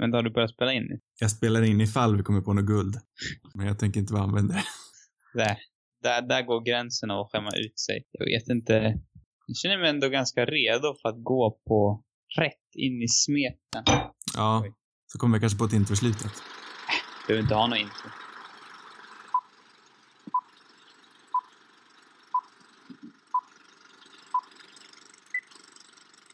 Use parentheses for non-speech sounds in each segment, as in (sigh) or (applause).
Men har du börjat spela in? Jag spelar in ifall vi kommer på något guld. Men jag tänker inte använda det. Där, där, där går gränsen att skämma ut sig. Jag vet inte. Jag känner mig ändå ganska redo för att gå på rätt in i smeten. Ja, Oj. så kommer vi kanske på ett intro i slutet. Behöver inte ha något intro.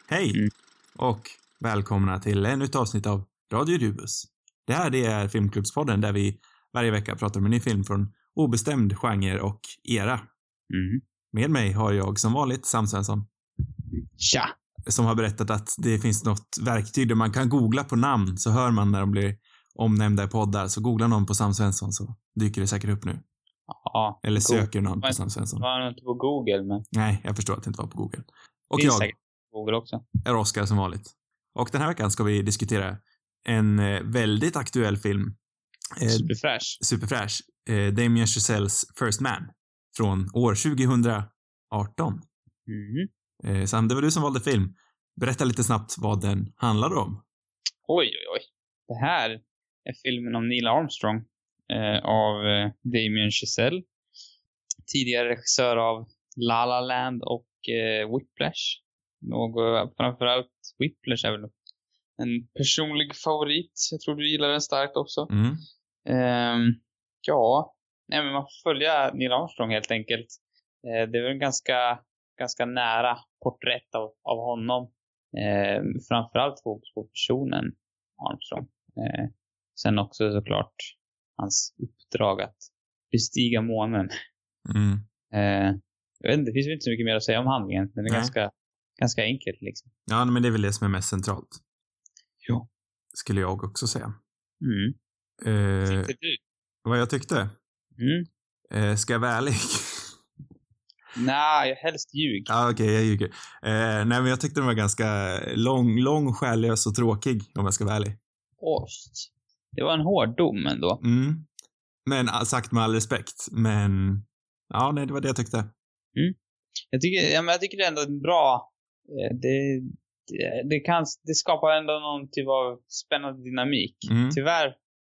Hej! Mm. Och välkomna till ännu ett avsnitt av Radio Rubus. Det här det är Filmklubbspodden där vi varje vecka pratar om en ny film från obestämd genre och era. Mm. Med mig har jag som vanligt Sam Svensson, Tja! som har berättat att det finns något verktyg där man kan googla på namn så hör man när de blir omnämnda i poddar. Så googla någon på Sam Svensson så dyker det säkert upp nu. Ja. Eller söker någon på Sam Svensson. var inte på Google, men Nej, jag förstår att det inte var på Google. Och finns jag Google också. är Oskar som vanligt. Och den här veckan ska vi diskutera en eh, väldigt aktuell film. Eh, Superfräsch. superfräsch. Eh, Damien Chazelles First Man. Från år 2018. Mm. Sam, det var du som valde film. Berätta lite snabbt vad den handlar om. Oj, oj, oj. Det här är filmen om Neil Armstrong eh, av eh, Damien Chazelle. Tidigare regissör av La La Land och eh, Whiplash. Något, framförallt Whiplash är väl en personlig favorit. Jag tror du gillar den starkt också. Mm. Ehm, ja, nej men man får följa Neil Armstrong helt enkelt. Eh, det är väl en ganska, ganska nära porträtt av, av honom. Eh, framförallt fokus på personen Armstrong. Eh, sen också såklart hans uppdrag att bestiga månen. Mm. Eh, jag vet inte, det finns väl inte så mycket mer att säga om handlingen. Den är Nej. ganska, ganska enkel liksom. Ja, men det är väl det som är mest centralt. Skulle jag också säga. Mm. Eh, Tyckte du? vad jag tyckte? Mm. Eh, ska jag vara ärlig? Nej, helst ljug. Ja, okej, jag ljuger. Eh, nej, men jag tyckte den var ganska lång, lång, själlös och tråkig, om jag ska vara ärlig. Oj. Det var en hård dom ändå. Mm. Men ah, sagt med all respekt, men ja, nej, det var det jag tyckte. Jag tycker, ja, men jag tycker det är ändå en bra... eh, Det, det, det, kan, det skapar ändå någon typ av spännande dynamik. Mm. Tyvärr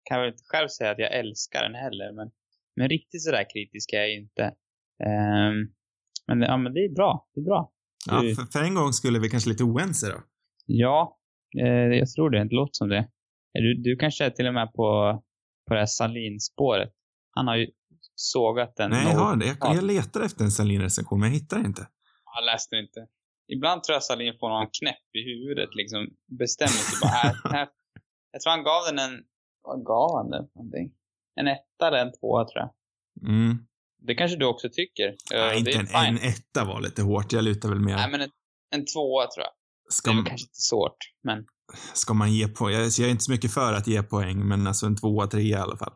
kan jag väl inte själv säga att jag älskar den heller, men, men riktigt sådär kritisk är jag inte. Ehm, men, ja, men det är bra. Det är bra. Ja, för, för en gång skulle vi kanske lite oense då. Ja, eh, jag tror det. Det låter som det. Eh, Du, du kanske är till och med på, på det här Salin-spåret. Han har ju sågat den. Nej, jag har det. Jag, jag letar efter en Salin-recension, men jag hittar inte. Jag läste inte. Ibland tror jag Salin får någon knäpp i huvudet liksom. Bestämmer sig bara, äh, här. Jag tror han gav den en, vad gav han den för någonting? En etta eller en tvåa tror jag. Mm. Det kanske du också tycker. Eh, Nej, inte det är en, en etta var lite hårt. Jag lutar väl mer. Nej, men en, en tvåa tror jag. Det Ska, är väl man- kanske inte svårt, men ska man ge poäng? Jag, jag är inte så mycket för att ge poäng, men alltså en tvåa, trea i alla fall.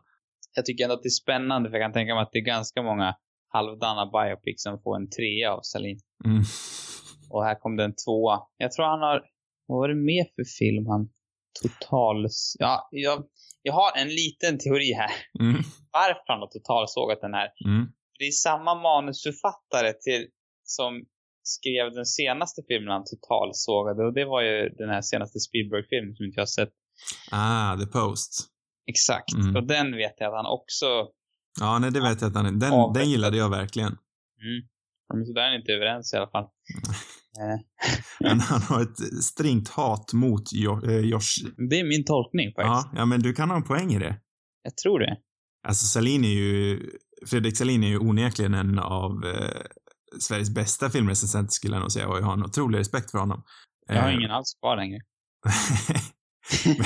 jag tycker ändå att det är spännande för jag kan tänka mig att det är ganska många halvdana biopics som får en trea av Salin. Mm. Och här kom det en tvåa. Jag tror han har, vad var det mer för film han total... Ja, jag, jag har en liten teori här. Mm. Varför han har totalsågat den här. Mm. Det är samma manusförfattare till, som skrev den senaste filmen han totalsågade och det var ju den här senaste Spielberg-filmen som inte jag har sett. Ah, The Post. Exakt. Mm. Och den vet jag att han också... Ja, nej, det vet jag att han Den, den gillade jag verkligen. Mm. Men så där är ni inte överens i alla fall. (laughs) Eh, Men han har ett stringt hat mot eh, Josh. det är min tolkning faktiskt. Ja, ja, men du kan ha en poäng i det. Jag tror det. Alltså Salin är ju, Fredrik Salin är ju onekligen en av eh, Sveriges bästa filmrecensenter skulle jag nog säga och jag har en otrolig respekt för honom. Jag har Eh, ingen alls kvar längre.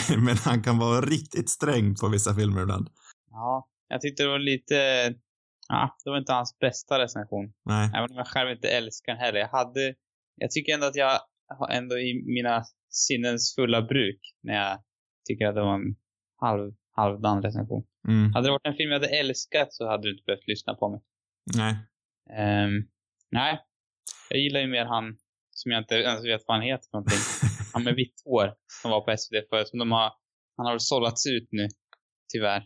men, (laughs) men han kan vara riktigt sträng på vissa filmer ibland. Ja, jag tyckte det var lite... Ja, det var inte hans bästa recension. Nej. Även om jag själv inte älskar den heller. Jag hade... Jag tycker ändå att jag har ändå i mina sinnens fulla bruk när jag tycker att det var en halv, halvdan recension. Mm. Hade det varit en film jag hade älskat så hade du inte behövt lyssna på mig. Nej. Ehm, nej. Jag gillar ju mer han som jag inte ens vet vad han heter för någonting. (laughs) Han med vitt hår som var på SVT förut. Som de har, han har sållats ut nu. Tyvärr.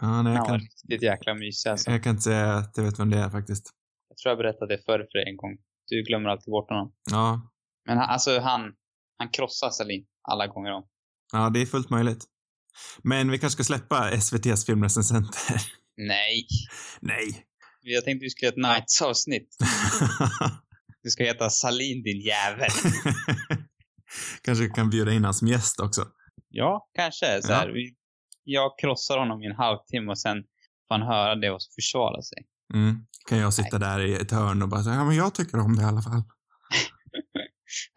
Ja, nej, jag kan, riktigt jäkla mysig alltså. jag kan inte säga att jag vet vem det är faktiskt. Jag tror jag berättade det förr för dig en gång. Du glömmer alltid bort honom. Ja, Men han, alltså han, han krossar Salin alla gånger om. ja det är fullt möjligt. Men vi kanske ska släppa SVTs filmrecensenter. Nej. Nej. Jag tänkte vi skulle göra ett Nights-avsnitt. (laughs) Det ska heta Salin din jävel. (laughs) kanske kan bjuda in honom som gäst också. Ja, kanske. Så Ja. här, vi, jag krossar honom i en halvtimme och sen får han höra det och försvara sig. Mm. Kan jag sitta där i ett hörn och bara säga, ja men jag tycker om det i alla fall. (laughs)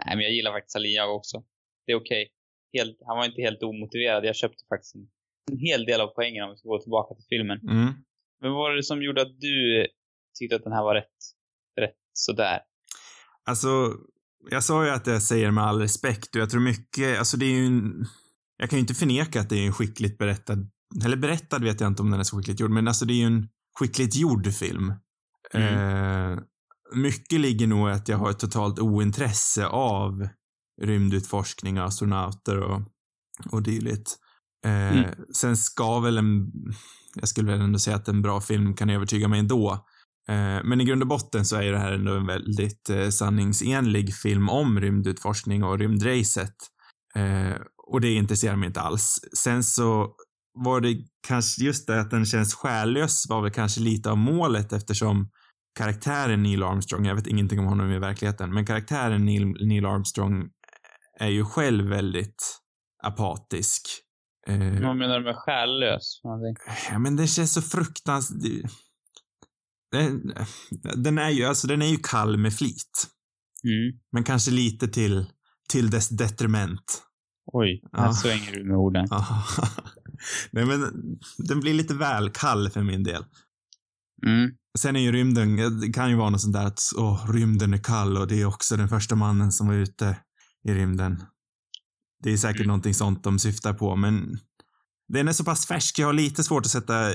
Nej, men jag gillar faktiskt Salin jag också. Det är okej. Helt, han var inte helt omotiverad. Jag köpte faktiskt en, en hel del av poängen om vi ska gå tillbaka till filmen. Mm. Men vad var det som gjorde att du tyckte att den här var rätt, rätt sådär? Alltså, jag sa ju att jag säger med all respekt och jag tror mycket, alltså det är ju en, jag kan ju inte förneka att det är en skickligt berättad, eller berättad vet jag inte om den är så skickligt gjord, men alltså det är ju en skickligt gjord film. Mm. Eh, mycket ligger nog i att jag har ett totalt ointresse av rymdutforskning, astronauter och, och dylikt. Eh, Mm. Sen ska väl en, jag skulle väl ändå säga att en bra film kan övertyga mig ändå. Eh, men i grund och botten så är ju det här ändå en väldigt eh, sanningsenlig film om rymdutforskning och rymdracet. Och det intresserar mig inte alls. Sen så var det kanske just det att den känns själlös var väl kanske lite av målet eftersom karaktären Neil Armstrong, jag vet ingenting om honom i verkligheten, men karaktären Neil, Neil Armstrong är ju själv väldigt apatisk. Eh, Vad menar du med själlös? Ja, men den känns så fruktansvärt... Den, den är ju, alltså den är ju kall med flit. Mm. Men kanske lite till, till dess detriment. Oj, här Ja. svänger du med orden. (laughs) Nej, men den blir lite väl kall för min del. Mm. Sen är ju rymden, det kan ju vara något sånt där att åh, rymden är kall och det är också den första mannen som var ute i rymden. Det är säkert Mm. någonting sånt de syftar på, men den är så pass färsk, jag har lite svårt att sätta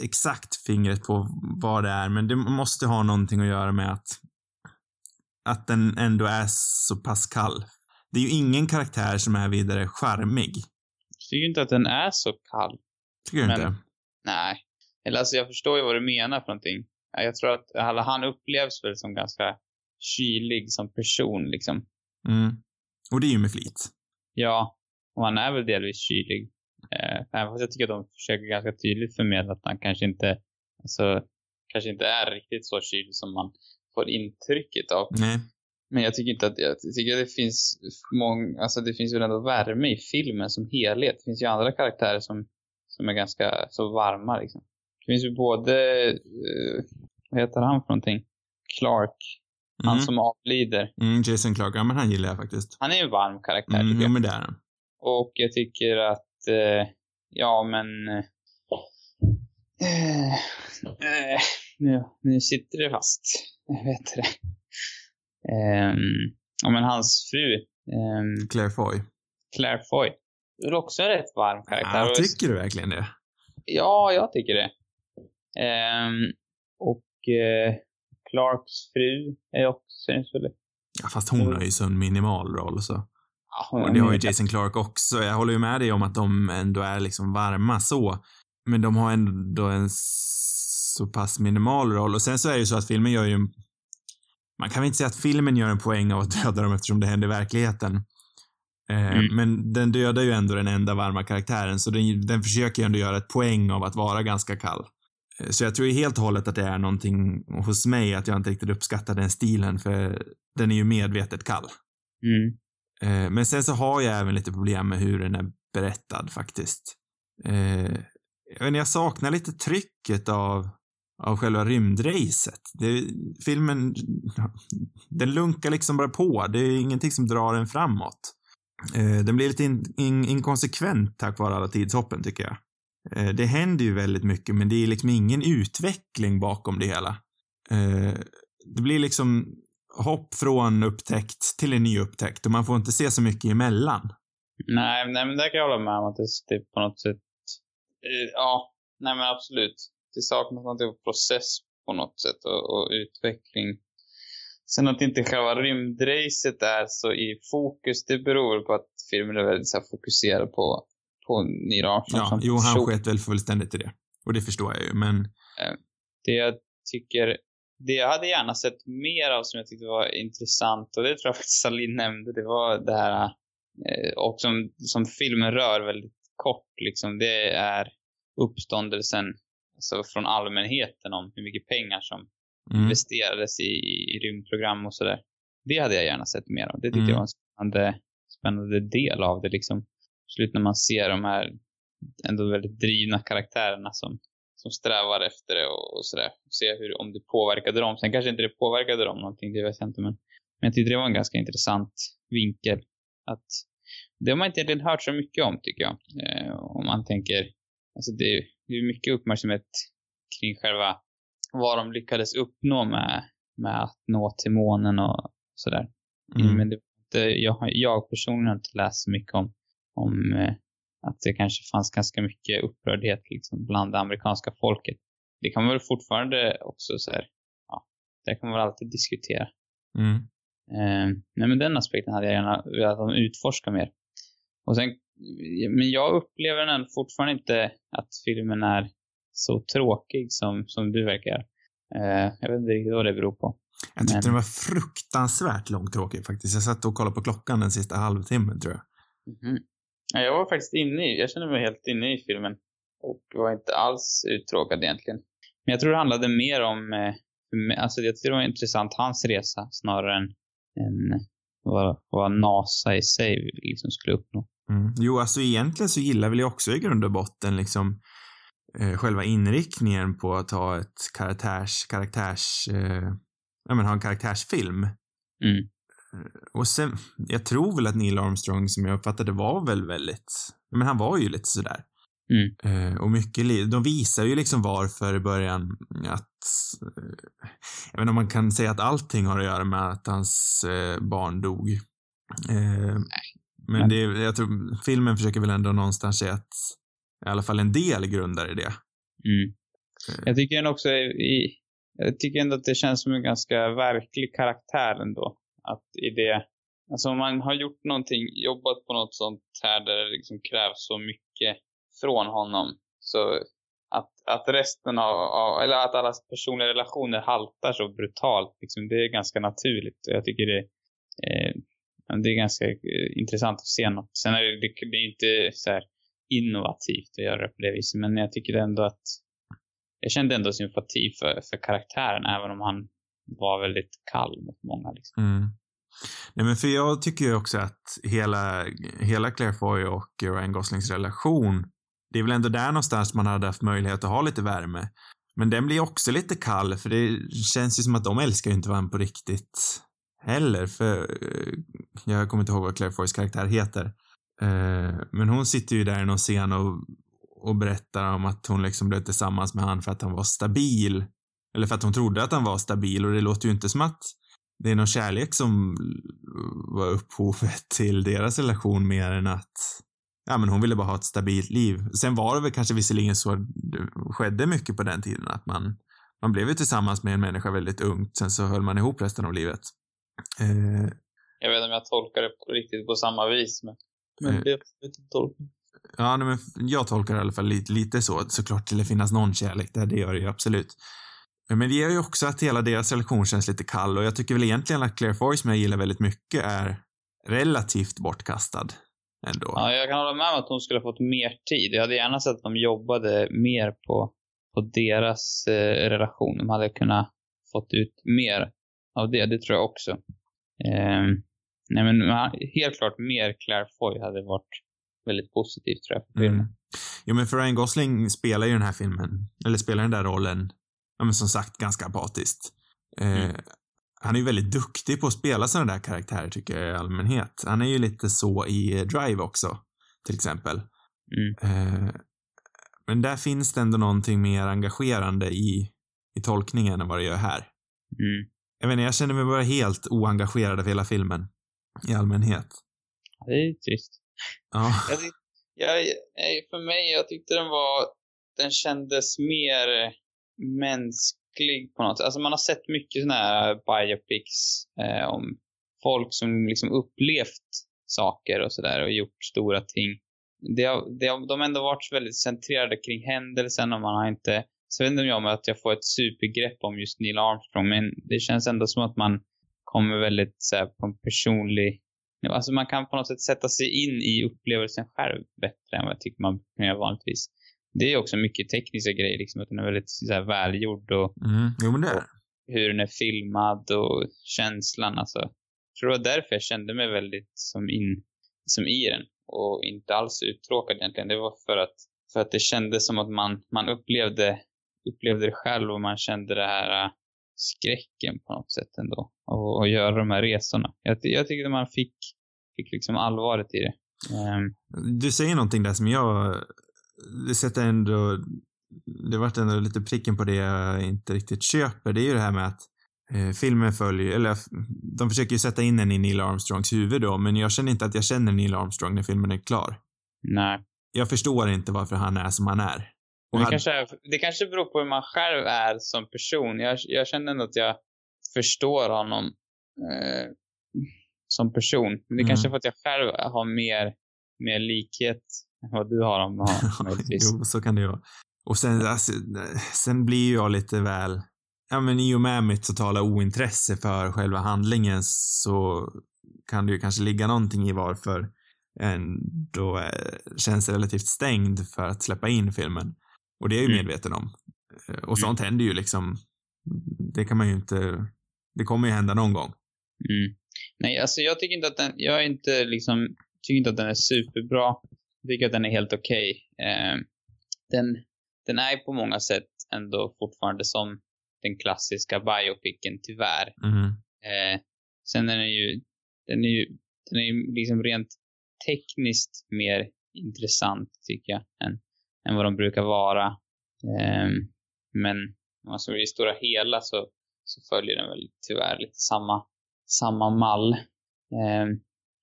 exakt fingret på vad det är, men det måste ha någonting att göra med att att den ändå är så pass kall. Det är ju ingen karaktär som är vidare charmig. Jag tycker inte att den är så kall. Tycker du Men- inte? Nej. Eller alltså jag förstår ju vad du menar för någonting. Ja, Jag tror att alla, han upplevs väl som ganska kylig som person liksom. Mm. Och det är ju med flit. Ja, och han är väl delvis kylig. Eh, även fast jag tycker att de försöker ganska tydligt förmedla att han kanske inte, alltså, kanske inte är riktigt så kylig som man får intrycket av. Nej. Men jag tycker inte att, jag tycker att det finns många, alltså det finns väl ändå värme i filmen som helhet. Det finns ju andra karaktärer som, som är ganska så varma liksom. Det finns ju både, eh, vad heter han för någonting? Clark. Han Mm. som avlider. Mm, Jason Clark, ja men han gillar jag faktiskt. Han är en varm karaktär Mm, tycker ja men det är han. Och jag tycker att, eh, ja men... Eh, nu, nu sitter det fast. Jag vet det. Um, ja men hans fru, ehm, Claire Foy. Claire Foy, är väl också en rätt varm karaktär. Ja, tycker du verkligen det? Ja, jag tycker det. Ehm, och eh, Clarks fru är också en väldigt... Ja, fast hon har ju så en minimal roll så. Ja, hon- Och det har ju Jason Clark också. Jag håller ju med dig om att de ändå är liksom varma så. Men de har ändå en så pass minimal roll. Och sen så är det ju så att filmen gör ju en... Man kan väl inte säga att filmen gör en poäng av att döda dem eftersom det händer i verkligheten. Eh, Mm. Men den dödar ju ändå den enda varma karaktären, så den, den försöker ju ändå göra ett poäng av att vara ganska kall. Eh, Så jag tror helt och hållet att det är någonting hos mig att jag inte riktigt uppskattar den stilen, för den är ju medvetet kall. Mm. Eh, Men sen så har jag även lite problem med hur den är berättad faktiskt. Eh, Jag inte, jag saknar lite trycket av, av själva rymdracet. Det, filmen, den lunkar liksom bara på. Det är ingenting som drar den framåt. Eh, Den blir lite in, in, inkonsekvent tack vare alla tidshoppen tycker jag. Eh, Det händer ju väldigt mycket men det är liksom ingen utveckling bakom det hela. Eh, Det blir liksom hopp från upptäckt till en ny upptäckt och man får inte se så mycket emellan. Nej, nej, men det kan jag hålla med om att det, är typ på något sätt... Eh, ja, nej men absolut. Det saknas någonting av process på något sätt och, och utveckling. Sen att inte själva rymdracet är så i fokus, det beror på att filmen är väldigt så här, fokuserad på, på Neil Armstrong Ja, jo, han sket väl fullständigt i det. Och det förstår jag ju, men Det jag tycker, det jag hade gärna sett mer av som jag tyckte var intressant och det tror jag faktiskt Salin nämnde, det var det här eh, och som, som filmen rör väldigt kort liksom. Det är uppståndelsen alltså från allmänheten om hur mycket pengar som mm. investerades i, i rymdprogram och sådär. Det hade jag gärna sett mer av. Det tyckte mm. jag var en spännande, spännande del av det liksom. Slut när man ser de här ändå väldigt drivna karaktärerna som, som strävar efter det och, och sådär. Se hur, om det påverkade dem. Sen kanske inte det påverkade dem någonting, det vet jag inte. Men, men jag tyckte det var en ganska intressant vinkel. Att det har man inte egentligen hört så mycket om tycker jag. Eh, om man tänker, alltså det, det är mycket uppmärksamhet kring själva vad de lyckades uppnå med, med att nå till månen och sådär. Mm. Men det, jag, jag personligen har inte läst så mycket om, om eh, att det kanske fanns ganska mycket upprördhet liksom, bland det amerikanska folket. Det kan man väl fortfarande också så här, ja, det kan man väl alltid diskutera. Mm. Eh, nej men den aspekten hade jag gärna velat att de utforskar mer. Och sen, men jag upplever den fortfarande inte att filmen är så tråkig som, som du verkar. Eh, jag vet inte riktigt vad det beror på. Jag tyckte men... den var fruktansvärt långtråkig faktiskt. Jag satt och kollade på klockan den sista halvtimmen tror jag. Mm. Ja, jag var faktiskt inne i, jag kände mig helt inne i filmen. Och var inte alls uttråkad egentligen. Men jag tror det handlade mer om, eh, alltså jag tyckte det var intressant, hans resa snarare än, än vad, vad NASA i sig liksom skulle uppnå. Mm. Jo, alltså egentligen så gillar väl jag också i grund och botten liksom eh, själva inriktningen på att ha ett karaktärs, karaktärs, eh, ja men ha en karaktärsfilm. Mm. Eh, och sen, jag tror väl att Neil Armstrong, som jag uppfattade var väl väldigt, men han var ju lite sådär. Mm. Eh, och mycket, de visar ju liksom varför i början att, eh, jag vet inte om man kan säga att allting har att göra med att hans barn dog. Eh, men det, jag tror, filmen försöker väl ändå någonstans säga att i alla fall en del grundar i det. Mm. Eh. Jag tycker också i, jag tycker ändå att det känns som en ganska verklig karaktär ändå. Att i det, alltså om man har gjort någonting, jobbat på något sånt här där det liksom krävs så mycket från honom. Så att, att resten av, av, eller att alla personliga relationer haltar så brutalt, liksom, det är ganska naturligt. Jag tycker det, eh, det är ganska eh, intressant att se något. Sen är det, det, är inte så här innovativt att göra det på det viset, men jag tycker ändå att jag kände ändå sympati för, för karaktären, även om han var väldigt kall mot många. Liksom. Mm. Nej men för jag tycker ju också att hela, hela Claire Foy och Ryan Goslings relation, det är väl ändå där någonstans man hade haft möjlighet att ha lite värme. Men den blir också lite kall, för det känns ju som att de älskar ju inte varandra på riktigt heller, för eh, jag kommer inte ihåg vad Claire Foys karaktär heter. Eh, men hon sitter ju där i någon scen och, och berättar om att hon liksom blev tillsammans med han för att han var stabil. Eller för att hon trodde att han var stabil och det låter ju inte som att det är någon kärlek som var upphovet till deras relation mer än att ja, men hon ville bara ha ett stabilt liv. Sen var det väl kanske visserligen så det skedde mycket på den tiden att man, man blev ju tillsammans med en människa väldigt ungt, sen så höll man ihop resten av livet. Eh, jag vet inte om jag tolkar det på, riktigt på samma vis, men, men eh, det inte tolkning. Ja, nej, men jag tolkar det i alla fall lite, lite så. Såklart till det finnas någon kärlek där, det gör det ju absolut. Men det gör ju också att hela deras relation känns lite kall och jag tycker väl egentligen att Claire Foy som jag gillar väldigt mycket är relativt bortkastad. Ändå. Ja, jag kan hålla med om att hon skulle ha fått mer tid. Jag hade gärna sett att de jobbade mer på, på deras eh, relation. De hade kunnat fått ut mer av det, det tror jag också. Eh, nej men helt klart mer Claire Foy hade varit väldigt positivt tror jag för filmen. Mm. Jo men för Ryan Gosling spelar ju den här filmen, eller spelar den där rollen ja, men som sagt ganska apatiskt. Eh, mm. Han är ju väldigt duktig på att spela sådana där karaktärer tycker jag i allmänhet. Han är ju lite så i Drive också, till exempel. Mm. Eh, men där finns det ändå någonting mer engagerande i, i tolkningen än vad det gör här. Mm. Jag inte, jag känner mig bara helt oengagerad av hela filmen. I allmänhet. Det är trist. Ja. Jag, jag, för mig, jag tyckte den var, den kändes mer mänsklig på något sätt. Alltså man har sett mycket sådana här biopics eh, om folk som liksom upplevt saker och sådär och gjort stora ting. Det har, det har, de har ändå varit väldigt centrerade kring händelsen och man har inte, så om jag att jag får ett supergrepp om just Neil Armstrong, men det känns ändå som att man kommer väldigt så här, på en personlig Alltså man kan på något sätt sätta sig in i upplevelsen själv bättre än vad jag tycker man kan göra vanligtvis. Det är också mycket tekniska grejer, liksom att den är väldigt så här, välgjord och, Mm. Jo, men det är det. hur den är filmad och känslan. Alltså, jag tror det var därför jag kände mig väldigt som, in, som i den och inte alls uttråkad egentligen. Det var för att, för att det kändes som att man, man upplevde, upplevde det själv och man kände det här äh, skräcken på något sätt ändå. Och, och göra de här resorna. Jag, jag tyckte man fick, fick liksom allvaret i det. Ehm, Du säger någonting där som jag, det sätter ändå, det vart ändå lite pricken på det jag inte riktigt köper. Det är ju det här med att eh, filmen följer, eller de försöker ju sätta in en i Neil Armstrongs huvud då, men jag känner inte att jag känner Neil Armstrong när filmen är klar. nej. Jag förstår inte varför han är som han är. Och det, hade- kanske är, det kanske beror på hur man själv är som person. Jag, jag känner ändå att jag förstår honom eh, som person. Men det Mm. kanske är för att jag själv har mer, mer likhet än vad du har om honom. (laughs) jo, så kan det ju vara. Och sen, alltså, sen blir jag lite väl, ja men i och med mitt totala ointresse för själva handlingen så kan det ju kanske ligga någonting i varför ändå eh, känns relativt stängd för att släppa in filmen. Och det är jag ju Mm. medveten om. Eh, Och sånt händer ju liksom. Det kan man ju inte, det kommer ju hända någon gång. Mm. Nej, alltså jag tycker inte att den, jag är inte liksom, tycker inte att den är superbra. Jag tycker att den är helt okej. Eh, den, den är på många sätt ändå fortfarande som den klassiska biopicen, tyvärr. Eh, sen är den ju, den är ju, den är ju liksom rent tekniskt mer intressant tycker jag än, än vad de brukar vara. Eh, men alltså i det stora hela så, så följer den väl tyvärr lite samma, samma mall. Eh,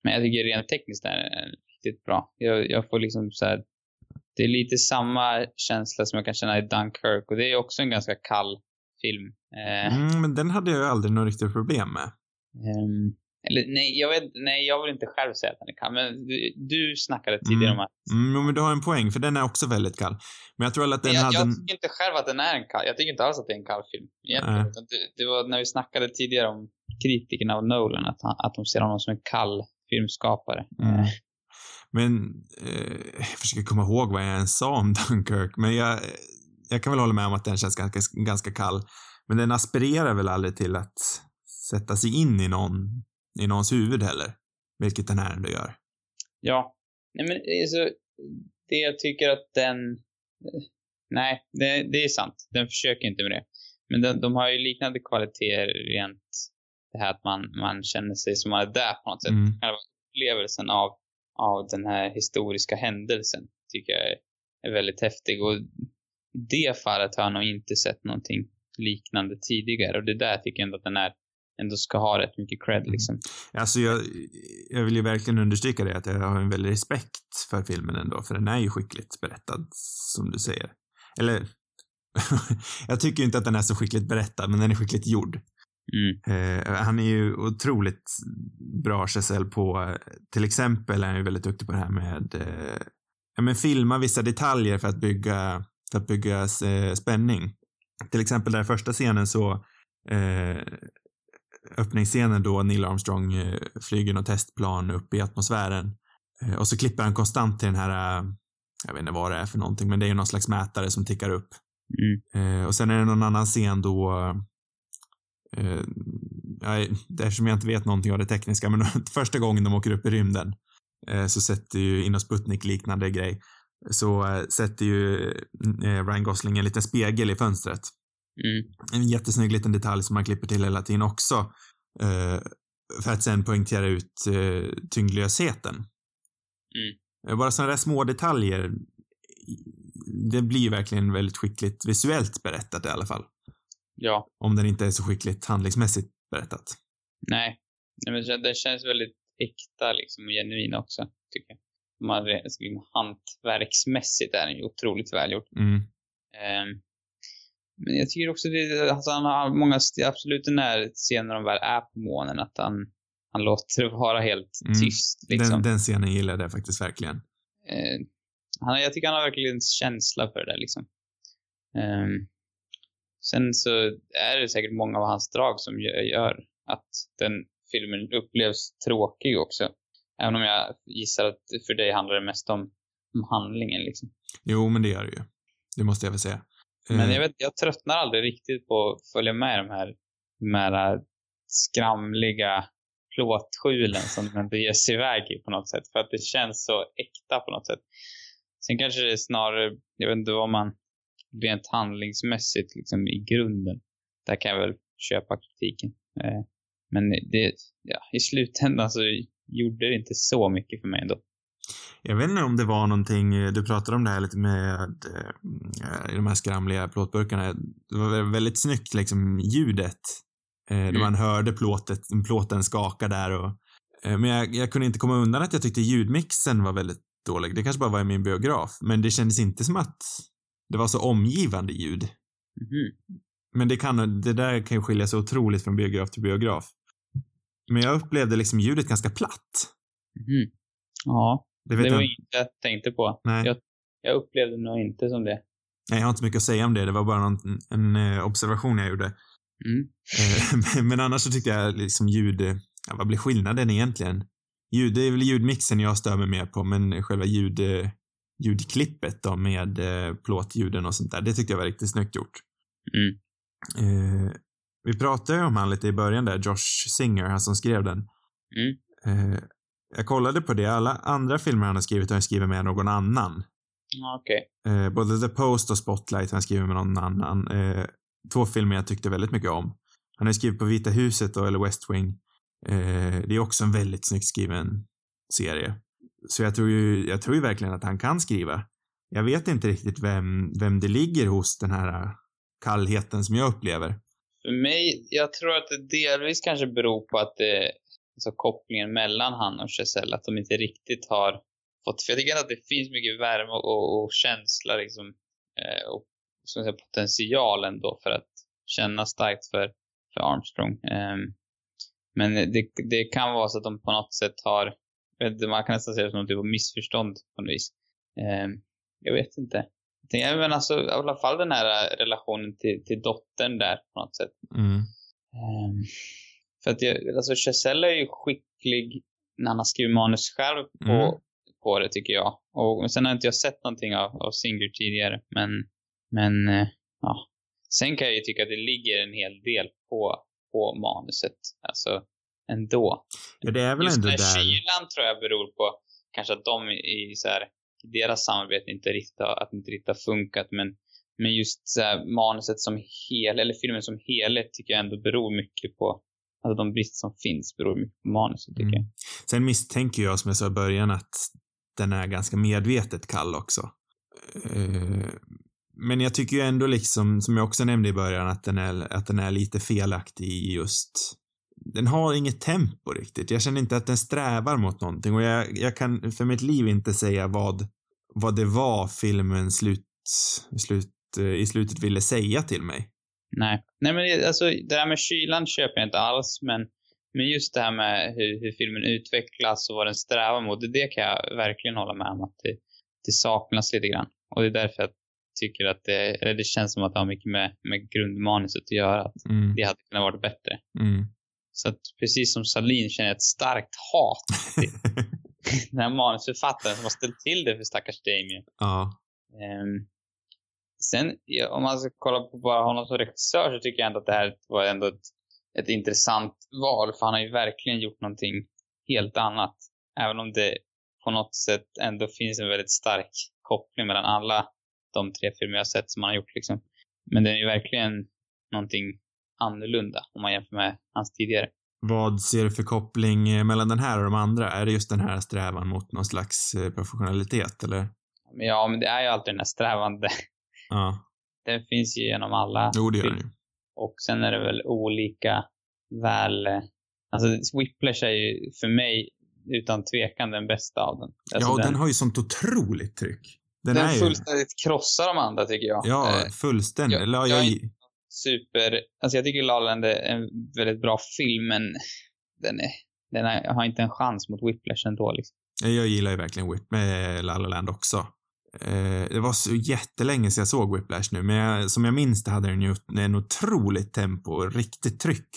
men jag tycker rent tekniskt är den riktigt bra. Jag, jag får liksom så här, det är lite samma känsla som jag kan känna i Dunkirk och det är också en ganska kall film. Eh, Mm, men den hade jag ju aldrig något riktigt problem med. Ehm, eller nej, jag vet, nej, jag vill inte själv säga att den är kall, men du, du snackade tidigare Mm. om att... Mm, men du har en poäng, för den är också väldigt kall. Men jag tror väl att den jag, hade... jag tycker inte själv att den är en kall, jag tycker inte alls att det är en kall film. Egentligen. Utan Det, det var när vi snackade tidigare om kritikerna av Nolan, att, han, att de ser honom som en kall filmskapare. Mm. Men eh, jag försöker komma ihåg vad jag ens sa om (laughs) Dunkirk, men jag, jag kan väl hålla med om att den känns ganska, ganska kall. Men den aspirerar väl aldrig till att sätta sig in i någon, i någons huvud heller. Vilket den här ändå gör. Ja. Nej, men alltså, det jag tycker att den... Nej, det, det är sant. Den försöker inte med det. Men de, de har ju liknande kvaliteter rent det här att man, man känner sig som man är där på något sätt. Mm. Själva upplevelsen av, av den här historiska händelsen tycker jag är, är väldigt häftig. Och i det fallet har jag nog inte sett någonting liknande tidigare. Och det där tycker jag ändå att den är, ändå ska ha rätt mycket cred liksom. Alltså jag, jag vill ju verkligen understryka det att jag har en väldig respekt för filmen ändå, för den är ju skickligt berättad, som du säger. Eller, (laughs) jag tycker inte att den är så skickligt berättad, men den är skickligt gjord. Mm. Eh, han är ju otroligt bra Chazelle på, till exempel är han ju väldigt duktig på det här med, eh, ja men filma vissa detaljer för att bygga, för att bygga eh, spänning. Till exempel den första scenen så, eh, öppningsscenen då Neil Armstrong eh, flyger något testplan upp i atmosfären. Eh, och så klipper han konstant till den här, eh, jag vet inte vad det är för någonting, men det är ju någon slags mätare som tickar upp. Mm. Och sen är det någon annan scen då jag, eftersom jag inte vet någonting av det tekniska, men (laughs) första gången de åker upp i rymden så sätter ju inom Sputnik liknande grej så sätter ju Ryan Gosling en liten spegel i fönstret. Mm. En jättesnygg liten detalj som man klipper till hela tiden också. Eh, för att sen poängtera ut eh, tyngdlösheten. Mm. Eh, Bara sådana där små detaljer. Det blir verkligen väldigt skickligt visuellt berättat i alla fall. Ja. Om den inte är så skickligt handlingsmässigt berättat. Nej. Nej men det- känns väldigt äkta liksom och genuin också, tycker jag. Man, liksom, hantverksmässigt är den ju otroligt välgjord. Mm. Ehm, men jag tycker också det, alltså han har många, absolut den här scenen när de väl är på månen, att han, han låter det vara helt Mm. tyst liksom. Den, den scenen gillade jag faktiskt verkligen. Eh, han, jag tycker han har verkligen känsla för det där liksom. Ehm, sen så är det säkert många av hans drag som gör, gör att den filmen upplevs tråkig också. Även om jag gissar att för dig handlar det mest om, om handlingen liksom. Jo, men det gör det ju. Det måste jag väl säga. Men jag vet, jag tröttnar aldrig riktigt på att följa med de här, de här äh, skramliga plåtskjulen som de ändå ger sig iväg i på något sätt. För att det känns så äkta på något sätt. Sen kanske det är snarare, jag vet inte vad man rent handlingsmässigt liksom i grunden. Där kan jag väl köpa kritiken. Eh, Men det, ja, i slutändan så gjorde det inte så mycket för mig ändå. Jag vet inte om det var någonting, eh, du pratade om det här lite med eh, de här skramliga plåtburkarna. Det var väldigt snyggt liksom ljudet. Eh, Mm. man hörde plåtet, plåten skaka där och men jag, jag kunde inte komma undan att jag tyckte ljudmixen var väldigt dålig. Det kanske bara var i min biograf, men det kändes inte som att det var så omgivande ljud. Mhm. Men det kan, det där kan ju skilja sig otroligt från biograf till biograf. Men jag upplevde liksom ljudet ganska platt. Mhm. Ja, Det det var jag, inget jag tänkte på. nej. Jag, jag upplevde nog inte som det. nej, jag har inte så mycket att säga om det. Det var bara någon, en eh, observation jag gjorde. Mm. Eh, (laughs) men annars så tyckte jag liksom ljud, ja, vad blir skillnaden egentligen? Ljud, det är väl ljudmixen jag stör mig mer på, men själva ljud, eh, ljudklippet då med plåtljuden och sånt där, det tyckte jag var riktigt snyggt gjort. Mm. Eh, vi pratade ju om han lite i början där, Josh Singer, han som skrev den. Mm. Eh, jag kollade på det, alla andra filmer han har skrivit har han skrivit med någon annan. Okej. Eh, både The Post och Spotlight har han skrivit med någon annan. Eh, två filmer jag tyckte väldigt mycket om. Han har skrivit på Vita huset och, eller West Wing. Eh, det är också en väldigt snyggt skriven serie. Så jag tror ju, jag tror ju verkligen att han kan skriva. Jag vet inte riktigt vem, vem det ligger hos den här kallheten som jag upplever. För mig, jag tror att det delvis kanske beror på att det, alltså kopplingen mellan han och Chazelle, att de inte riktigt har fått, för jag tycker att det finns mycket värme och, och, och känsla liksom, eh, och som säga, potential ändå för att känna starkt för, för Armstrong. Ehm, men det, det kan vara så att de på något sätt har, man kan nästan säga det som någon typ av missförstånd på något vis. Ehm, jag vet inte. Jag men alltså, i alla fall den här relationen till, till dottern där på något sätt. Mm. För att jag, alltså Chazelle är ju skicklig när han har skrivit manus själv på, Mm. på det tycker jag. Och sen har inte jag sett någonting av, av Singer tidigare. Men, men eh, ja. Sen kan jag ju tycka att det ligger en hel del på, på manuset. Alltså ändå. Ja, det är väl Just ändå där. kylan tror jag beror på kanske att de i, så här, deras samarbete inte riktigt har, att inte riktigt har funkat. Men, men just så här, manuset som hel, eller filmen som helhet tycker jag ändå beror mycket på, alltså de brister som finns beror mycket på manuset tycker Mm. Sen misstänker jag, som jag sa i början, att den är ganska medvetet kall också. Eh, Men jag tycker ju ändå liksom, som jag också nämnde i början, att den är, att den är lite felaktig i just den har inget tempo riktigt. Jag känner inte att den strävar mot någonting och jag, jag kan för mitt liv inte säga vad, vad det var filmen slut, slut, eh, i slutet ville säga till mig. Nej. Nej men alltså det där med kylan köper jag inte alls men, men just det här med hur, hur filmen utvecklas och vad den strävar mot, det, det kan jag verkligen hålla med om att det, det saknas lite grann. Och det är därför jag tycker att det, eller det känns som att det har mycket med, med grundmanuset att göra. Att Mm, det hade kunnat vara bättre. mm. Så att precis som Salin känner jag ett starkt hat till (laughs) den här manusförfattaren som har ställt till det för stackars Damien. ja. Ehm, sen, om man ska kolla på bara honom som regissör så tycker jag ändå att det här var ändå ett, ett intressant val. För han har ju verkligen gjort någonting helt annat. Även om det på något sätt ändå finns en väldigt stark koppling mellan alla de tre filmer jag sett som han har gjort liksom. Men den är ju verkligen någonting annorlunda om man jämför med hans tidigare. Vad ser du för koppling eh, mellan den här och de andra? Är det just den här strävan mot någon slags eh, professionalitet, eller? Ja, men det är ju alltid den här strävande. Ja. Den finns ju genom alla Jo, det gör den ju. Och sen är det väl olika väl... Alltså Whiplash är ju för mig utan tvekan den bästa av dem. Alltså, ja, och den, har ju sånt otroligt tryck. Den, den är ju... fullständigt krossar de andra tycker jag. Ja, Eh, fullständigt. jag- jag jag, är- super... Alltså jag tycker La La Land är en väldigt bra film men den, är, den är, har inte en chans mot Whiplash ändå liksom. jag gillar ju verkligen Whip med La La Land också. Eh, det var så jättelänge sedan jag såg Whiplash nu, men jag, som jag minns det hade den ju en otroligt tempo och riktigt tryck.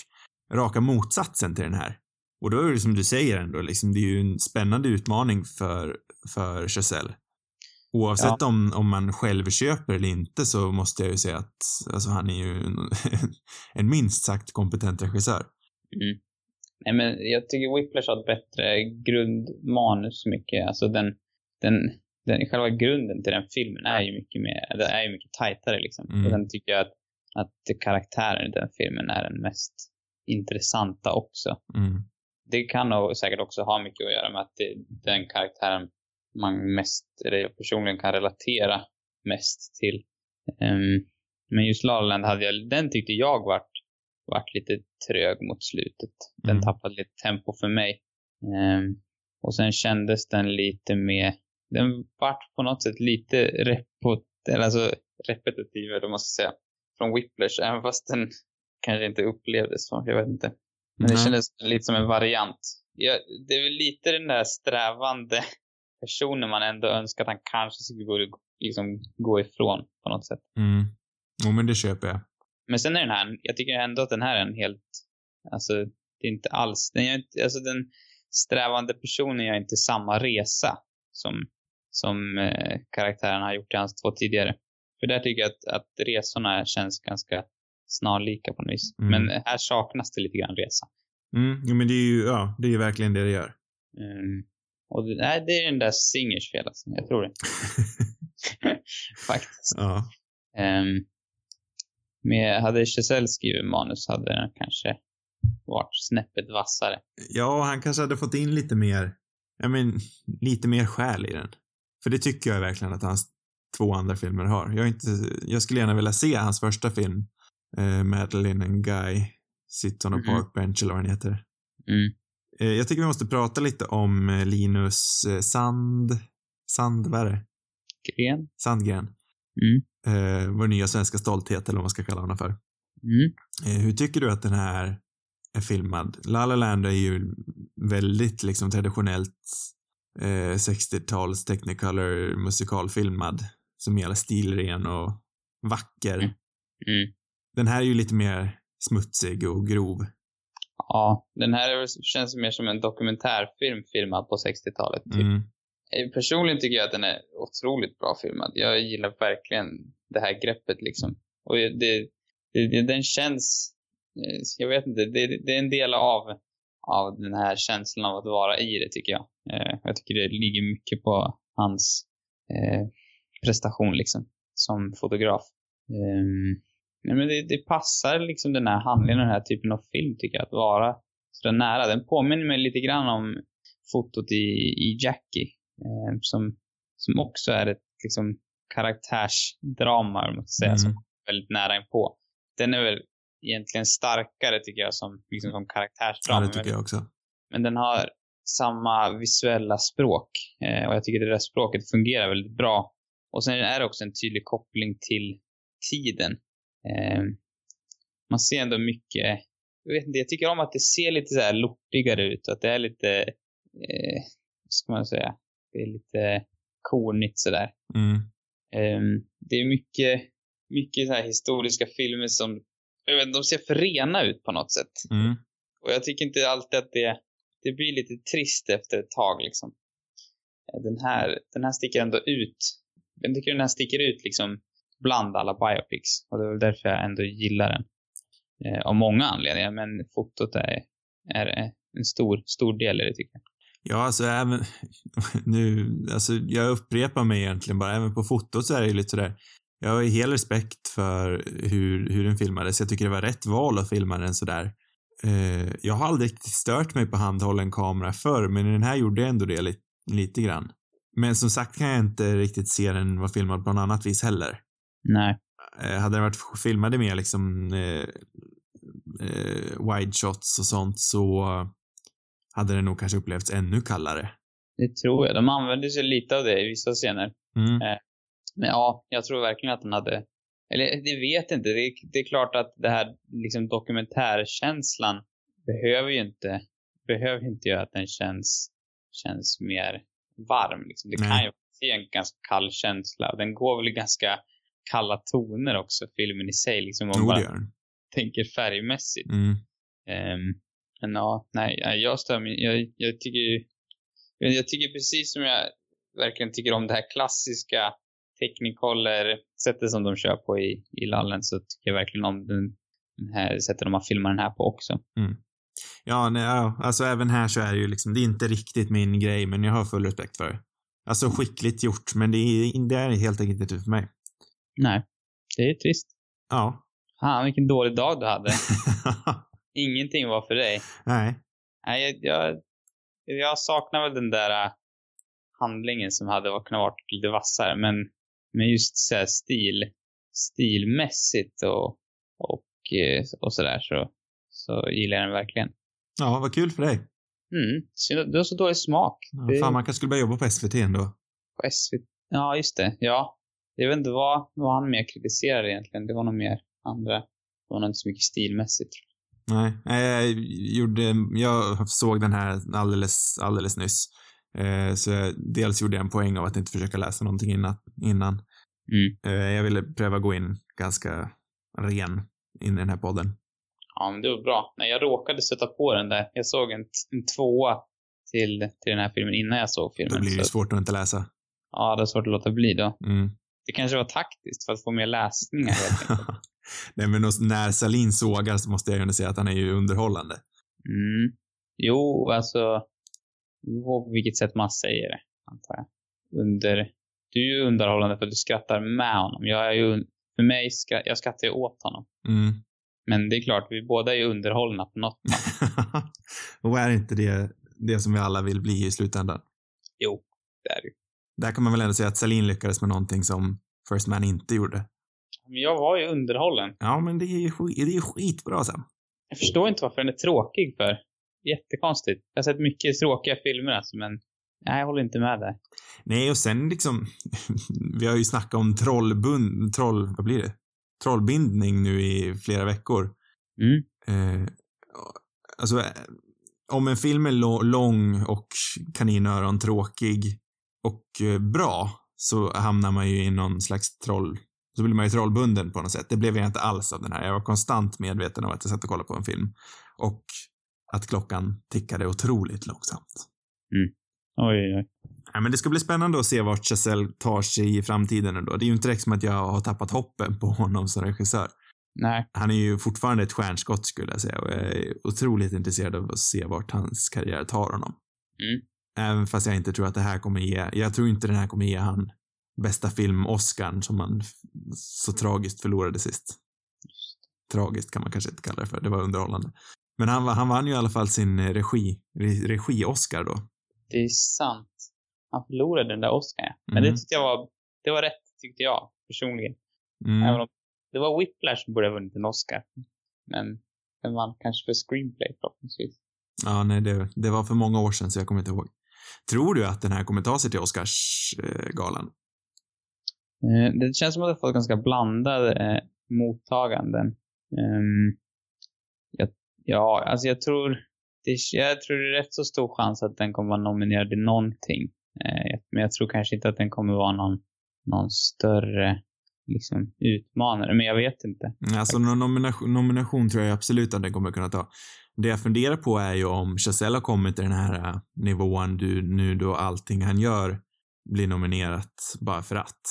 Raka motsatsen till den här. Och då är det som du säger ändå, liksom, det är ju en spännande utmaning för, för Chazelle. Oavsett ja. om, om man själv köper eller inte så måste jag ju säga att alltså, han är ju en, (laughs) en minst sagt kompetent regissör. Mm. Nej, men jag tycker Whiplash har ett bättre grundmanus mycket. Alltså den, den, den, själva grunden till den filmen är ju mycket mer, det är ju mycket tajtare liksom. Mm. Och sen tycker jag att, att karaktären i den filmen är den mest intressanta också. Mm. Det kan nog säkert också ha mycket att göra med att det, den karaktären man mest, eller jag personligen kan relatera mest till. Um, men just La Land hade jag, den tyckte jag vart, vart lite trög mot slutet. Den mm. tappade lite tempo för mig. Um, och sen kändes den lite mer, den vart på något sätt lite repot, alltså repetitiv, eller ska säga, från Whiplash, även fast den kanske inte upplevdes så, jag vet inte. Men mm. det kändes lite som en variant. Ja, det är väl lite den där strävande personen man ändå önskar att han kanske skulle gå, liksom, gå ifrån på något sätt. Mm. Jo, men det köper jag. Men sen är den här, jag tycker ändå att den här är en helt, alltså det är inte alls, den gör inte, alltså den strävande personen gör inte samma resa som, som eh, karaktären har gjort i hans två tidigare. För där tycker jag att, att resorna känns ganska snarlika på något vis. Mm. Men här saknas det lite grann resa. Mm, jo, men det är ju, ja, det är ju verkligen det det gör. Mm. Och det, nej, det är den där Singers fel alltså. Jag tror det. (laughs) Faktiskt. Ja. Um, med, hade Chazelle skrivit manus hade den kanske varit snäppet vassare. Ja, han kanske hade fått in lite mer, ja men, lite mer själ i den. För det tycker jag verkligen att hans två andra filmer har. Jag, inte, jag skulle gärna vilja se hans första film, eh, Madeline and Guy, Sit on a mm. park bench eller vad den heter. Mm. Eh, jag tycker vi måste prata lite om eh, Linus eh, Sand... Sand, vad är det? Gren. Sandgren. Mm. Eh, vår nya svenska stolthet, eller vad man ska kalla honom för. Mm. Eh, hur tycker du att den här är filmad? La La Land är ju väldigt liksom traditionellt eh, 60-tals technicolor musikalfilmad. Som är stilren och vacker. Mm. Mm. Den här är ju lite mer smutsig och grov. Ja, den här känns mer som en dokumentärfilm filmad på 60-talet. Typ. Mm. Eh, personligen tycker jag att den är otroligt bra filmad. Jag gillar verkligen det här greppet liksom. Och det, det, det den känns, eh, jag vet inte, det, det, är en del av, av den här känslan av att vara i det tycker jag. Eh, jag tycker det ligger mycket på hans eh, prestation liksom, som fotograf. Um, Nej, men det, det, passar liksom den här handlingen, den här typen av film tycker jag, att vara så nära. Den påminner mig lite grann om fotot i, i Jackie, eh, som, som också är ett liksom karaktärsdrama, om man ska säga, mm. som är väldigt nära inpå. Den är väl egentligen starkare tycker jag som, liksom, som karaktärsdrama. Ja, det tycker jag också. Men den har samma visuella språk eh, och jag tycker det där språket fungerar väldigt bra. Och sen är det också en tydlig koppling till tiden eh, man ser ändå mycket, jag vet inte, jag tycker om att det ser lite så här lortigare ut, att det är lite, eh, vad ska man säga, det är lite kornigt sådär. Mm. Eh, det är mycket, mycket så här historiska filmer som, jag vet de ser för rena ut på något sätt. Mm. Och jag tycker inte alltid att det, det blir lite trist efter ett tag liksom. Eh, den här, den här sticker ändå ut. Jag tycker den här sticker ut liksom bland alla biopics. Och det är väl därför jag ändå gillar den. Eh, av många anledningar, men fotot är, är en stor, stor del i det tycker jag. Ja, alltså även (laughs) nu, alltså jag upprepar mig egentligen bara, även på fotot så är det ju lite sådär, jag har hel respekt för hur, hur den filmades. Jag tycker det var rätt val att filma den sådär. Eh, jag har aldrig stört mig på handhållen kamera förr, men den här gjorde ändå det lite, lite grann. Men som sagt kan jag inte riktigt se den vara filmad på något annat vis heller. Nej. Eh, hade den varit filmade med liksom eh, eh, wide shots och sånt så hade det nog kanske upplevts ännu kallare. Det tror jag. De använde sig lite av det i vissa scener. Mm. Men ja, jag tror verkligen att den hade, eller det vet inte. Det är, det är klart att det här liksom dokumentärkänslan behöver ju inte, behöver inte göra att den känns, känns mer varm. Liksom. Det kan ju vara en ganska kall känsla och den går väl ganska kalla toner också, filmen i sig. Liksom, om man bara tänker färgmässigt. Mm. Um, Men ja, nej, jag stör mig. Jag, jag tycker ju, jag tycker precis som jag verkligen tycker om det här klassiska Technicolor sättet som de kör på i, i lallen så tycker jag verkligen om den, den här sättet de har filmat den här på också. Mm. Ja, nej, ja, alltså även här så är det ju liksom, det är inte riktigt min grej, men jag har full respekt för det. Alltså skickligt gjort, men det är, det är helt enkelt inte för mig. Nej, det är trist. Ja. Fan, vilken dålig dag du hade. (laughs) Ingenting var för dig. Nej. Nej, jag, jag, jag saknar väl den där äh, handlingen som hade kunnat vara lite vassare, men, men just så här stil, stilmässigt och, och, eh, och sådär så, så gillar jag den verkligen. Ja, vad kul för dig. Mm, synd du har så dålig smak. Ja, Det- Fan, man kanske skulle börja jobba på SVT ändå. På SVT. Ja, just det. Ja. Jag vet inte vad, vad han mer kritiserade egentligen. Det var nog mer andra. Det var nog inte så mycket stilmässigt. Nej, jag gjorde, jag såg den här alldeles, alldeles nyss. Eh, så dels gjorde jag en poäng av att inte försöka läsa någonting innan. Mm. Eh, jag ville pröva gå in ganska ren in i den här podden. Ja, men det var bra. Nej, jag råkade sätta på den där. Jag såg en, en tvåa till, till den här filmen innan jag såg filmen. Då blir det så, svårt att inte läsa. ja, det är svårt att låta bli då. Mm. Det kanske var taktiskt för att få mer läsningar helt. (laughs) Nej, men när Salin sågar så måste jag ju ändå säga att han är ju underhållande. Mm. Jo, alltså. På vilket sätt man säger det, antar jag. Under... Du är ju underhållande för att du skrattar med honom. Jag är ju... För mig, ska, jag skrattar ju åt honom. Mm. Men det är klart, vi båda är ju underhållna på något plan. (laughs) Och är inte det det som vi alla vill bli i slutändan? Jo, det är det. Där kan man väl ändå säga att Salin lyckades med någonting som First Man inte gjorde. Men jag var ju underhållen. Ja, men det är ju skit, det är skitbra Sam. Jag förstår inte varför den är tråkig för. Jättekonstigt. Jag har sett mycket tråkiga filmer alltså, men nej, jag håller inte med där. Nej, och sen liksom, (laughs) vi har ju snackat om trollbund, troll, vad blir det? Trollbindning nu i flera veckor. Mm. Eh, alltså, eh, om en film är lång och kaninöron tråkig och eh, bra så hamnar man ju i någon slags troll, så blir man ju trollbunden på något sätt. Det blev jag inte alls av den här. Jag var konstant medveten om att jag satt och kollade på en film. Och att klockan tickade otroligt långsamt. Oj, oj, oj. Ja, men det ska bli spännande att se vart Chazelle tar sig i framtiden ändå. Det är ju inte direkt som att jag har tappat hoppen på honom som regissör. Nej. Han är ju fortfarande ett stjärnskott skulle jag säga och jag är otroligt intresserad av att se vart hans karriär tar honom. Mm. Även fast jag inte tror att det här kommer ge, jag tror inte den här kommer ge han bästa film Oscarn som han så tragiskt förlorade sist. Tragiskt kan man kanske inte kalla det för, det var underhållande. Men han, han vann ju i alla fall sin eh, regi, re- regi-Oscar då. Det är sant. Han förlorade den där Oscar. Men Mm. det tyckte jag var, det var rätt, tyckte jag personligen. Mm. Även om det var Whiplash som borde ha vunnit en Oscar. Men den vann kanske för screenplay förhoppningsvis. Ja, nej, det, det var för många år sedan så jag kommer inte ihåg. Tror du att den här kommer ta sig till Oscarsgalan? Eh, Det känns som att har fått ganska blandade eh, mottaganden. Ehm, jag, ja, alltså jag tror, det, jag tror det är rätt så stor chans att den kommer vara nominerad i någonting. Eh, men jag tror kanske inte att den kommer vara någon, någon större liksom, utmanare. Men jag vet inte. Alltså någon nomination, nomination tror jag absolut att den kommer kunna ta. Det jag funderar på är ju om Chazelle har kommit till den här äh, nivån du, nu då allting han gör blir nominerat bara för att.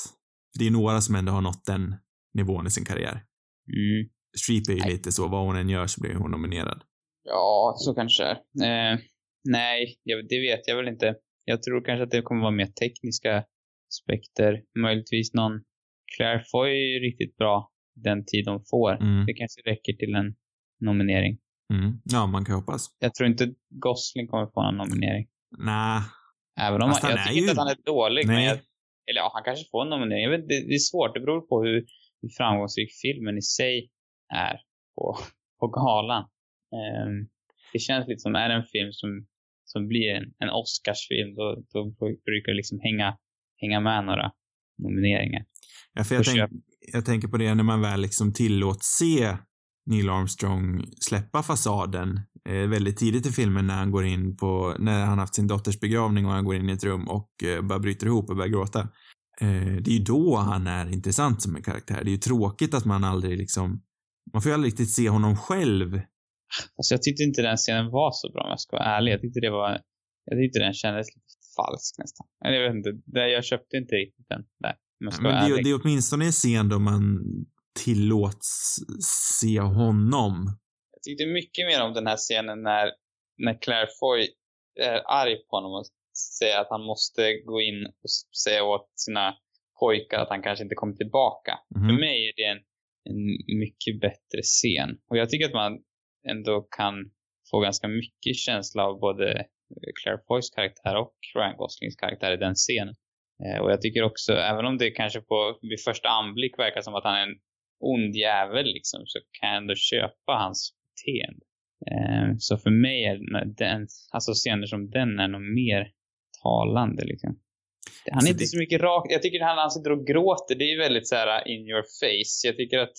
Det är några som ändå har nått den nivån i sin karriär. Mm. Streep är ju Nej. lite så, vad hon än gör så blir hon nominerad. Ja, så kanske det är. Eh, nej, det vet jag väl inte. Jag tror kanske att det kommer vara mer tekniska aspekter. Möjligtvis någon... Claire Foy är ju riktigt bra den tid de får. Mm. Det kanske räcker till en nominering. Mm. Ja, man kan hoppas. Jag tror inte Gosling kommer få någon nominering. Nej, Även om Fast han, jag tycker inte ju- att han är dålig. Men jag, eller ja, han kanske får en nominering. Vet, inte, det, det är svårt. Det beror på hur, hur framgångsrik filmen i sig är på, på galan. Ehm, det känns lite som, är det en film som, som blir en, en Oscarsfilm, då, då brukar det liksom hänga, hänga med några nomineringar. Ja, för jag, tänk, jag tänker på det när man väl liksom tillåts se Neil Armstrong släppa fasaden eh, väldigt tidigt i filmen när han går in på, när han haft sin dotters begravning och han går in i ett rum och eh, bara bryter ihop och börjar gråta. Eh, det är ju då han är intressant som en karaktär. Det är ju tråkigt att man aldrig liksom, man får ju aldrig riktigt se honom själv Alltså jag tyckte inte den scenen var så bra om jag ska vara ärlig. Jag tyckte det var, jag tyckte den kändes lite falsk nästan. Eller jag vet inte, jag köpte inte riktigt den där. Men det, är- det är åtminstone en scen då man tillåts se honom. Jag tyckte mycket mer om den här scenen när, när Claire Foy är arg på honom och säger att han måste gå in och säga åt sina pojkar att han kanske inte kommer tillbaka. Mhm. För mig är det en, en mycket bättre scen. Och jag tycker att man ändå kan få ganska mycket känsla av både Claire Foys karaktär och Ryan Goslings karaktär i den scenen. Eh, och jag tycker också, även om det kanske på vid första anblick verkar som att han är en ond jävel liksom, så kan jag ändå köpa hans beteende. Eh, så för mig är den, alltså scener som den är nog mer talande liksom. Han Så är inte det- så mycket rak. Jag tycker han, han sitter och gråter, det är väldigt så här in your face. Jag tycker att,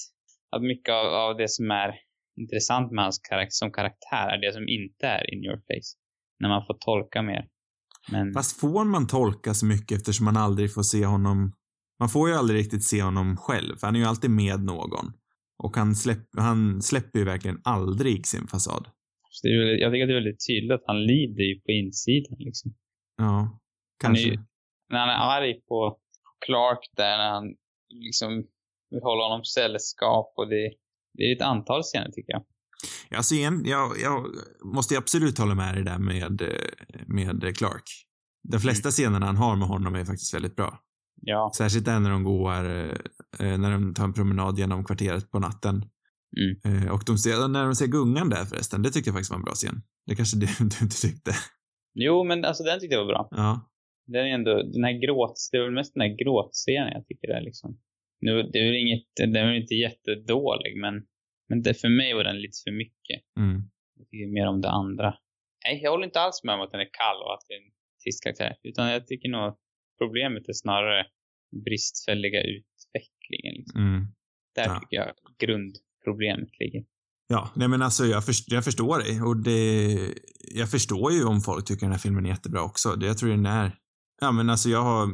att mycket av, av det som är intressant med hans karaktär, som karaktär är det som inte är in your face. När man får tolka mer. Men, Fast får man tolka så mycket eftersom man aldrig får se honom? Man får ju aldrig riktigt se honom själv, för han är ju alltid med någon. Och han, släpp, han släpper ju verkligen aldrig sin fasad. så det är, jag tycker att det är väldigt tydligt att han lider ju på insidan liksom. Ja, Han är kanske. När han är arg på Clark där, när han liksom vill hålla honom sällskap och det, det är ett antal scener tycker jag. Alltså igen, jag, jag måste absolut hålla med dig där med, med Clark. De flesta scenerna han har med honom är faktiskt väldigt bra. Ja. Särskilt när de går, eh, när de tar en promenad genom kvarteret på natten. Mm. Eh, och de ser, när de ser gungan där förresten, det tycker jag faktiskt var en bra scen. Det kanske du, (laughs) du inte tyckte. Jo, men alltså den tyckte jag var bra. Ja. Den är ändå, den här gråt, det är väl mest den här gråtscenen jag tycker är liksom. Nu, det är inget, den väl inte jättedålig, men, men det, för mig var den lite för mycket. Mm. Jag tycker mer om det andra. Nej, jag håller inte alls med om att den är kall och att det är en trist karaktär. Utan jag tycker nog problemet är snarare bristfälliga utvecklingen. Liksom. Mm. Där Ja. tycker jag grundproblemet ligger. Ja, nej men alltså jag, först, jag förstår dig och det, jag förstår ju om folk tycker den här filmen är jättebra också. Det, jag tror den är, ja men alltså jag har,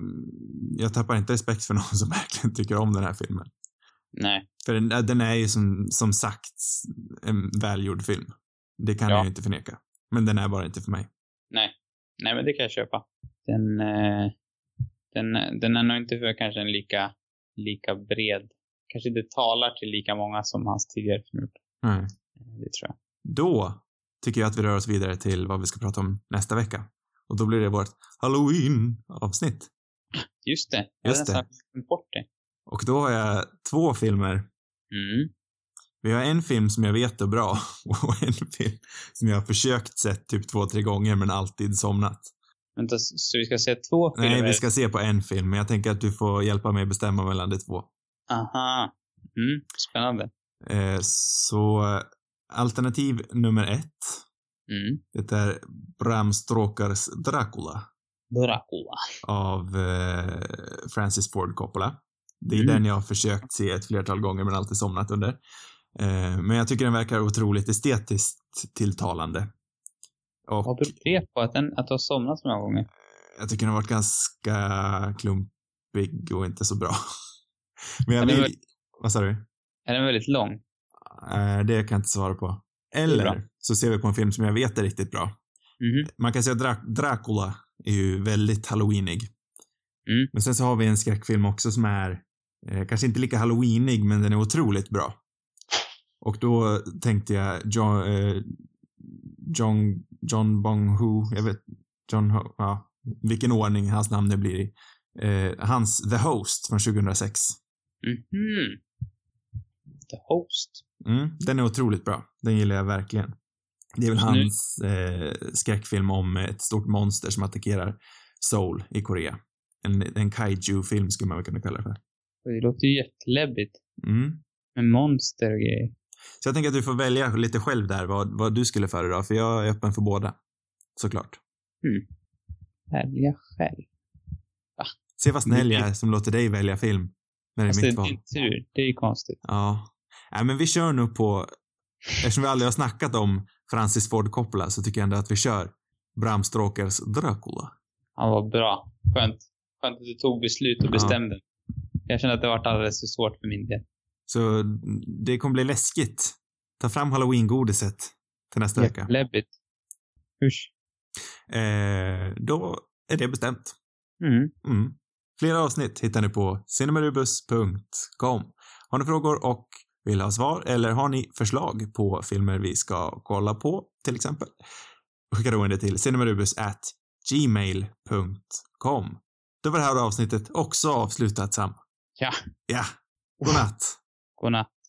jag tappar inte respekt för (laughs) någon som verkligen tycker om den här filmen. Nej. För den, den är ju som, som sagt en välgjord film. Det kan Ja. jag ju inte förneka. Men den är bara inte för mig. Nej. Nej, men det kan jag köpa. Den, eh, den, den är nog inte för kanske en lika, lika bred, kanske inte talar till lika många som hans tidigare film. Nej. Eh, Det tror jag. Då tycker jag att vi rör oss vidare till vad vi ska prata om nästa vecka. Och då blir det vårt Halloween-avsnitt. Just det. Jag Just det. bort det. Och då har jag två filmer Mm. Vi har en film som jag vet är bra (laughs) och en film som jag har försökt sett typ två, tre gånger men alltid somnat. Vänta, så vi ska se två filmer? Nej, vi ska se på en film, men jag tänker att du får hjälpa mig bestämma mellan de två. Aha. Mm, spännande. Eh, så alternativ nummer ett, Mm. det är Bram Stokers Dracula Dracula. av eh, Francis Ford Coppola. Det är Mm. den jag har försökt se ett flertal gånger men alltid somnat under. Eh, men jag tycker den verkar otroligt estetiskt tilltalande. Och Vad beror det på? Att, den, att du har somnat så många gånger? jag tycker den har varit ganska klumpig och inte så bra. (laughs) Men jag vill... Vad sa du? Är den väldigt lång? Eh, det kan jag inte svara på. Eller så ser vi på en film som jag vet är riktigt bra. Mhm. Man kan säga Dra- Dracula är ju väldigt halloweenig. Mm. Men sen så har vi en skräckfilm också som är eh, kanske inte lika halloweenig, men den är otroligt bra. Och då tänkte jag John, eh, John, John Bong-Ho, jag vet, John Ho, ja, vilken ordning hans namn nu blir i. Eh, hans The Host från 2006. Mhm. The Host. Mm, den är otroligt bra. Den gillar jag verkligen. Det är väl hans eh, skräckfilm om ett stort monster som attackerar Seoul i Korea. En, en kaiju-film skulle man väl kunna kalla det för. Det låter ju jätteläbbigt. Mm. Med monster och grejer. Så jag tänker att du får välja lite själv där vad, vad du skulle föredra, för jag är öppen för båda. Såklart. Välja själv. Se vad snäll jag är som låter dig välja film. När det är det mitt är val. din tur. Det är ju konstigt. Ja. Nej, men vi kör nog på... Eftersom vi aldrig har snackat om Francis Ford Coppola så tycker jag ändå att vi kör Bram Stokers Dracula. Han var bra. Skönt. Skönt att du tog beslut och Ja. bestämde. Jag känner att det har varit alldeles för svårt för min del. Så det kommer bli läskigt. Ta fram halloween-godiset. till nästa vecka. Jätteläbbigt. Usch. Eh, då är det bestämt. Mm. Mm. Fler avsnitt hittar ni på cinemarubus.com. Har ni frågor och vill ha svar eller har ni förslag på filmer vi ska kolla på till exempel? Skicka då in det till cinemarubus at gmail.com. Då var det här avsnittet också avslutat Sam. Ja. Ja. Godnatt. Godnatt.